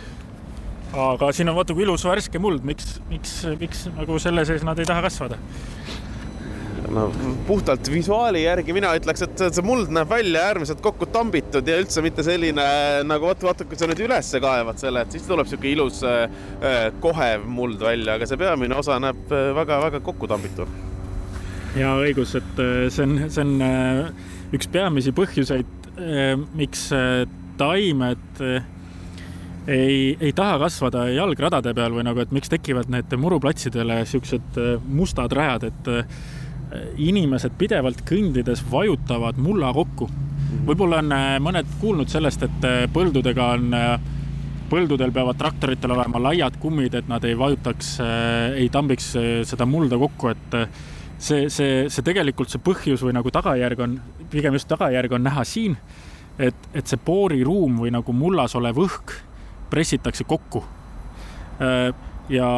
aga siin on vaata kui ilus värske muld, miks, miks, miks nagu selle sees nad ei taha kasvada? No puhtalt visuaali järgi mina ütleks, et see muld näeb välja äärmiselt kokku tambitud ja üldse mitte selline nagu vaata, vaata, kui sa nüüd ülesse kaevad selle, et siis tuleb niisugune ilus äh, kohev muld välja, aga see peamine osa näeb väga-väga kokku tambitud. ja õigus, et see on, see on üks peamisi põhjuseid, miks taimed ei, ei taha kasvada jalgradade peal või nagu, et miks tekivad need muruplatsidele siuksed mustad rajad, et inimesed pidevalt kõndides vajutavad mulla kokku. võib-olla on mõned kuulnud sellest, et põldudega on, põldudel peavad traktoritel olema laiad kummid, et nad ei vajutaks, ei tambiks seda mulda kokku, et see, see, see tegelikult see põhjus või nagu tagajärg on, pigem just tagajärg on näha siin, et, et see booriruum või nagu mullas olev õhk pressitakse kokku. ja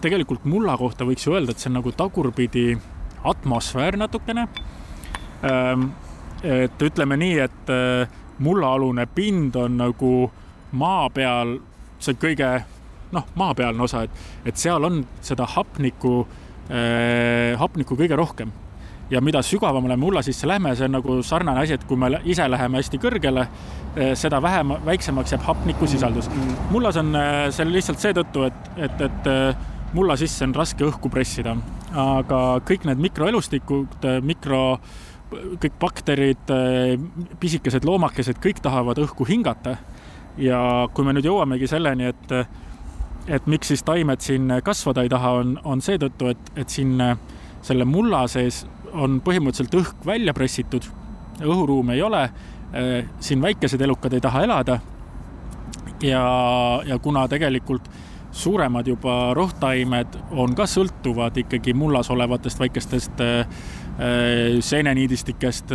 tegelikult mulla kohta võiks ju öelda, et see on nagu tagurpidi atmosfäär natukene. et ütleme nii, et mullaalune pind on nagu maa peal see kõige noh, maapealne osa, et, et seal on seda hapnikku äh,, hapnikku kõige rohkem. ja mida sügavamale mulla sisse lähme, see on nagu sarnane asi, et kui me ise läheme hästi kõrgele, seda vähem, väiksemaks jääb hapnikusisaldus. mullas on see lihtsalt seetõttu, et, et, et mulla sisse on raske õhku pressida, aga kõik need mikroelustikud, mikro, kõik bakterid, pisikesed loomakesed, kõik tahavad õhku hingata. ja kui me nüüd jõuamegi selleni, et, et miks siis taimed siin kasvada ei taha, on, on seetõttu, et, et siin selle mulla sees on põhimõtteliselt õhk välja pressitud, õhuruumi ei ole, siin väikesed elukad ei taha elada. ja, ja kuna tegelikult suuremad juba rohtaimed on ka sõltuvad ikkagi mullas olevatest väikestest seeneniidistikest,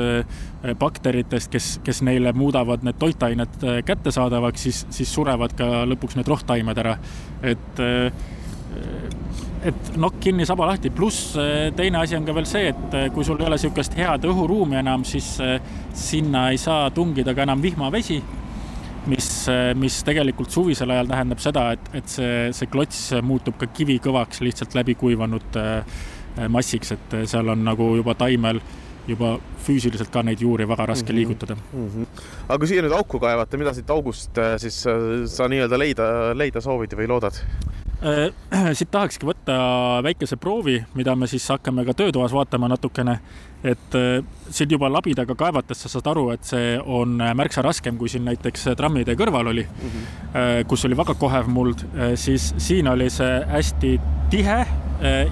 bakteritest, kes, kes neile muudavad need toitained kättesaadavaks, siis, siis surevad ka lõpuks need rohtaimed ära. et, et nokk kinni, saba lahti, pluss teine asi on ka veel see, et kui sul ei ole niisugust head õhuruumi enam, siis sinna ei saa tungida ka enam vihmavesi mis, mis tegelikult suvisel ajal tähendab seda, et, et see, see klots muutub ka kivikõvaks lihtsalt läbi kuivanud massiks, et seal on nagu juba taimel juba füüsiliselt ka neid juuri väga raske mm -hmm. liigutada mm. -hmm. aga kui siia nüüd auku kaevata, mida siit august siis sa nii-öelda leida, leida soovid või loodad? siit tahakski võtta väikese proovi, mida me siis hakkame ka töötoas vaatama natukene. et siin juba labidaga kaevates sa saad aru, et see on märksa raskem, kui siin näiteks trammide kõrval oli mm, -hmm. kus oli väga kohev muld, siis siin oli see hästi tihe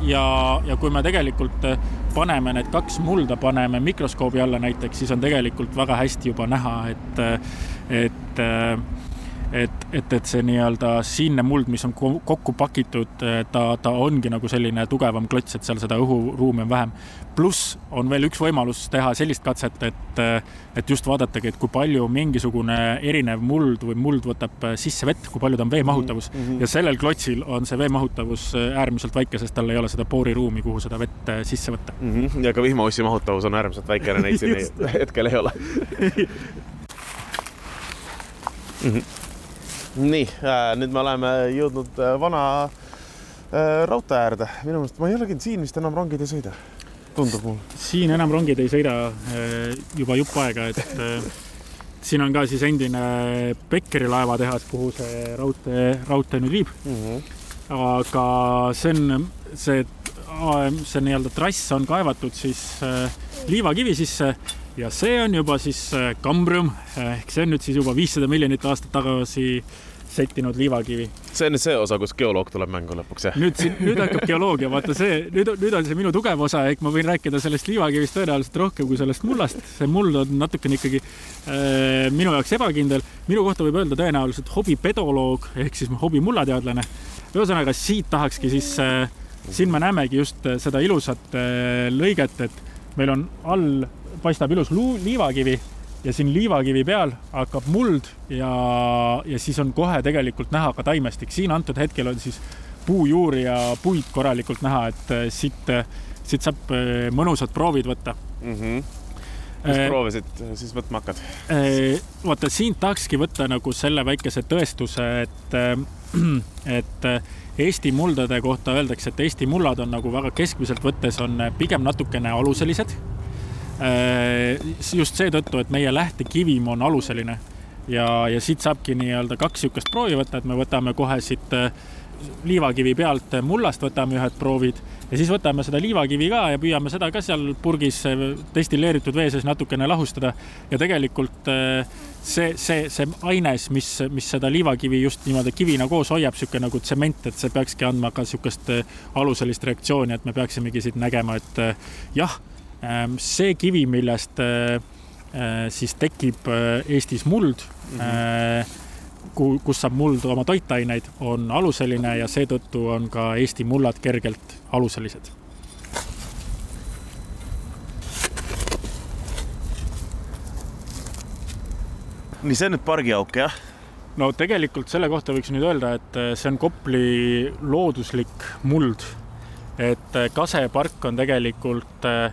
ja, ja kui me tegelikult paneme need kaks mulda, paneme mikroskoobi alla näiteks, siis on tegelikult väga hästi juba näha, et, et et, et, et see nii-öelda siinne muld, mis on kokku pakitud, ta, ta ongi nagu selline tugevam klots, et seal seda õhuruumi on vähem. pluss on veel üks võimalus teha sellist katset, et, et just vaadatagi, et kui palju mingisugune erinev muld või muld võtab sisse vett, kui palju ta on veemahutavus mm. -hmm. ja sellel klotsil on see veemahutavus äärmiselt väike, sest tal ei ole seda pooriruumi, kuhu seda vett sisse võtta mm. -hmm. ja ka vihmaussi mahutavus on äärmiselt väikene, neid siin hetkel ei ole mm. -hmm nii äh,, nüüd me oleme jõudnud äh, vana äh, raudtee äärde. minu meelest ma ei olegi siin vist enam rongid ei sõida, tundub mulle. siin enam rongid ei sõida juba jupp aega, et siin on ka siis endine Beckeri laevatehas, kuhu see raudtee, raudtee nüüd viib mm. -hmm. aga see on, see, see nii-öelda trass on kaevatud siis liivakivi sisse ja see on juba siis kambrium ehk see on nüüd siis juba viissada miljonit aastat tagasi sättinud liivakivi. see on nüüd see osa, kus geoloog tuleb mängu lõpuks, jah? nüüd siin, nüüd hakkab geoloogia, vaata see, nüüd, nüüd on see minu tugev osa, ehk ma võin rääkida sellest liivakivist tõenäoliselt rohkem kui sellest mullast. see mull on natukene ikkagi äh, minu jaoks ebakindel. minu kohta võib öelda tõenäoliselt hobipedoloog ehk siis hobimullateadlane. ühesõnaga, siit tahakski siis äh,, siin me näemegi just seda ilusat äh, lõiget, et meil on all paistab ilus luu, liivakivi ja siin liivakivi peal hakkab muld ja, ja siis on kohe tegelikult näha ka taimestik. siin antud hetkel on siis puujuuri ja puid korralikult näha, et siit, siit saab mõnusad proovid võtta mm. -hmm. mis proove siit siis võtma hakkad? vaata, siin tahakski võtta nagu selle väikese tõestuse, et, et Eesti muldade kohta öeldakse, et Eesti mullad on nagu väga keskmiselt võttes on pigem natukene aluselised. Just seetõttu, et meie lähtekivim on aluseline ja, ja siit saabki nii-öelda kaks niisugust proovi võtta, et me võtame kohe siit liivakivi pealt mullast võtame ühed proovid ja siis võtame seda liivakivi ka ja püüame seda ka seal purgis destilleeritud vee sees natukene lahustada. ja tegelikult see, see, see aines, mis, mis seda liivakivi just niimoodi kivina koos hoiab, niisugune nagu tsement, et see peakski andma ka niisugust aluselist reaktsiooni, et me peaksimegi siit nägema, et jah, see kivi, millest siis tekib Eestis muld mm. -hmm kus saab muld oma toitaineid, on aluseline ja seetõttu on ka Eesti mullad kergelt aluselised. nii, see on nüüd pargiauk, jah? no tegelikult selle kohta võiks nüüd öelda, et see on Kopli looduslik muld. et Kase park on tegelikult äh,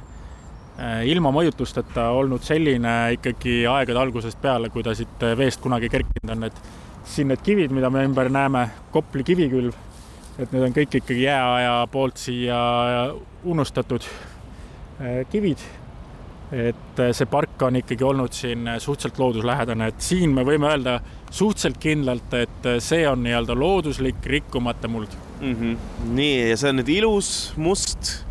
ilma mõjutusteta olnud selline ikkagi aegade algusest peale, kui ta siit veest kunagi kerkinud on, et siin need kivid, mida me ümber näeme, Kopli kivikülv, et need on kõik ikkagi jääaja poolt siia unustatud eh, kivid. et see park on ikkagi olnud siin suhteliselt looduslähedane, et siin me võime öelda suhteliselt kindlalt, et see on nii-öelda looduslik rikkumata muld mm. -hmm. nii, ja see on nüüd ilus, must.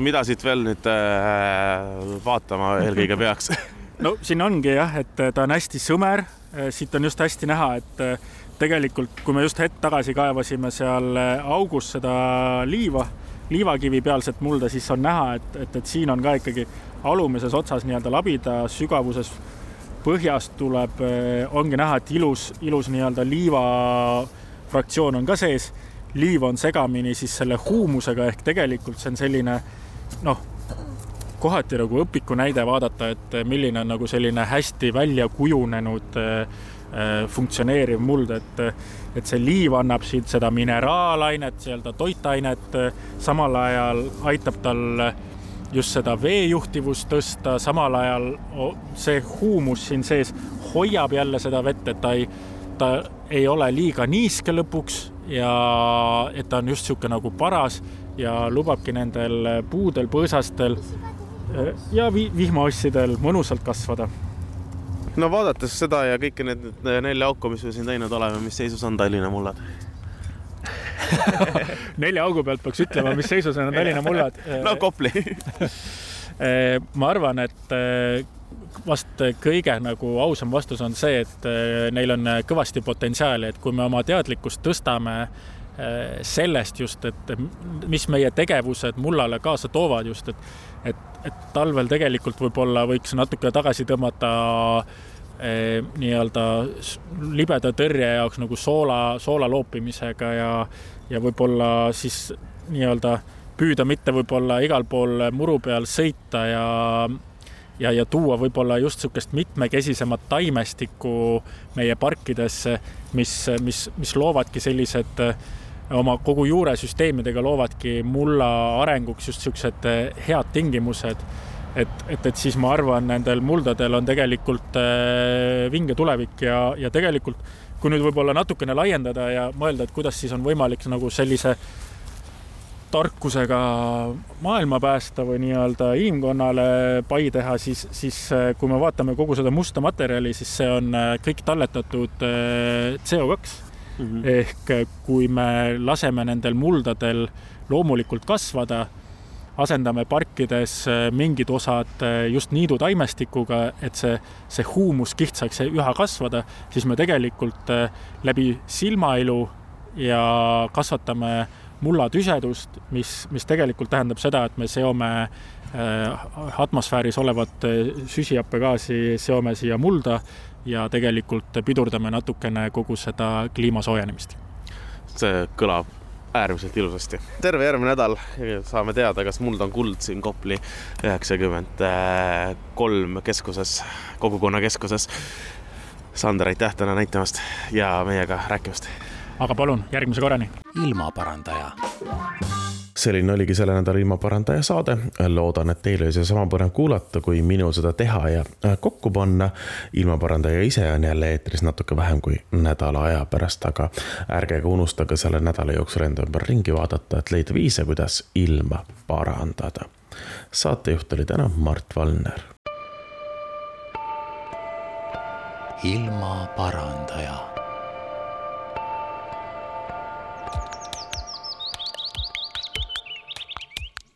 Mida siit veel nüüd äh, vaatama eelkõige peaks no siin ongi jah, et ta on hästi sõmer Äh, siit on just hästi näha, et äh, tegelikult, kui me just hetk tagasi kaevasime seal äh, augus seda liiva, liivakivi pealset mulda, siis on näha, et, et, et siin on ka ikkagi alumises otsas nii-öelda labida sügavuses põhjast tuleb, ongi näha, et ilus, ilus nii-öelda liiva fraktsioon on ka sees. liiv on segamini siis selle huumusega ehk tegelikult see on selline noh, kohati nagu õpiku näide vaadata, et milline on nagu selline hästi välja kujunenud äh, äh, funktsioneeriv muld, et, et see liiv annab siit seda mineraalainet, nii-öelda toitainet, samal ajal aitab tal just seda veejuhtivust tõsta, samal ajal see huumus siin sees hoiab jälle seda vett, et ta ei, ta ei ole liiga niiske lõpuks ja et ta on just niisugune nagu paras ja lubabki nendel puudel, põõsastel Äh, ja vi vihmaossidel mõnusalt kasvada. no vaadates seda ja kõiki need nelja auku, mis me siin teinud oleme, mis seisus on Tallinna mullad nelja augu pealt peaks ütlema, mis seisus on Tallinna mullad. no Kopli äh, ma arvan, et äh, vast kõige nagu ausam vastus on see, et neil on kõvasti potentsiaali, et kui me oma teadlikkust tõstame sellest just, et mis meie tegevused mullale kaasa toovad just, et et, et talvel tegelikult võib-olla võiks natuke tagasi tõmmata eh, nii-öelda libeda tõrje jaoks nagu soola, soola loopimisega ja, ja võib-olla siis nii-öelda püüda mitte võib-olla igal pool muru peal sõita ja ja, ja tuua võib-olla just niisugust mitmekesisemat taimestikku meie parkidesse, mis, mis, mis loovadki sellised äh, oma kogu juuresüsteemidega loovadki mulla arenguks just niisugused eh, head tingimused. et, et, et siis ma arvan, nendel muldadel on tegelikult eh, vinge tulevik ja, ja tegelikult kui nüüd võib-olla natukene laiendada ja mõelda, et kuidas siis on võimalik nagu sellise tarkusega maailma päästa või nii-öelda inimkonnale pai teha, siis, siis eh, kui me vaatame kogu seda musta materjali, siis see on kõik talletatud CO2 mm. -hmm. ehk kui me laseme nendel muldadel loomulikult kasvada, asendame parkides äh, mingid osad äh, just niidutaimestikuga, et see, see huumuskiht saaks üha kasvada, siis me tegelikult läbi silmailu ja kasvatame mullatüsedust, mis, mis tegelikult tähendab seda, et me seome atmosfääris olevat süsihappegaasi, seome siia mulda ja tegelikult pidurdame natukene kogu seda kliima soojenemist. see kõlab äärmiselt ilusasti. terve järgmine nädal saame teada, kas muld on kuld siin Kopli üheksakümmend kolm keskuses, kogukonnakeskuses. Sander, aitäh täna näitamast ja meiega rääkimast. aga palun, järgmise korrani. ilmaparandaja selline oligi selle nädala ilmaparandaja saade. loodan, et teil oli seesama põnev kuulata, kui minul seda teha ja äh, kokku panna. ilmaparandaja ise on jälle eetris natuke vähem kui nädala aja pärast, aga ärge ka unustage selle nädala jooksul enda ümber ringi vaadata, et leida viise, kuidas ilma parandada. saatejuht oli täna Mart Valner. ilmaparandaja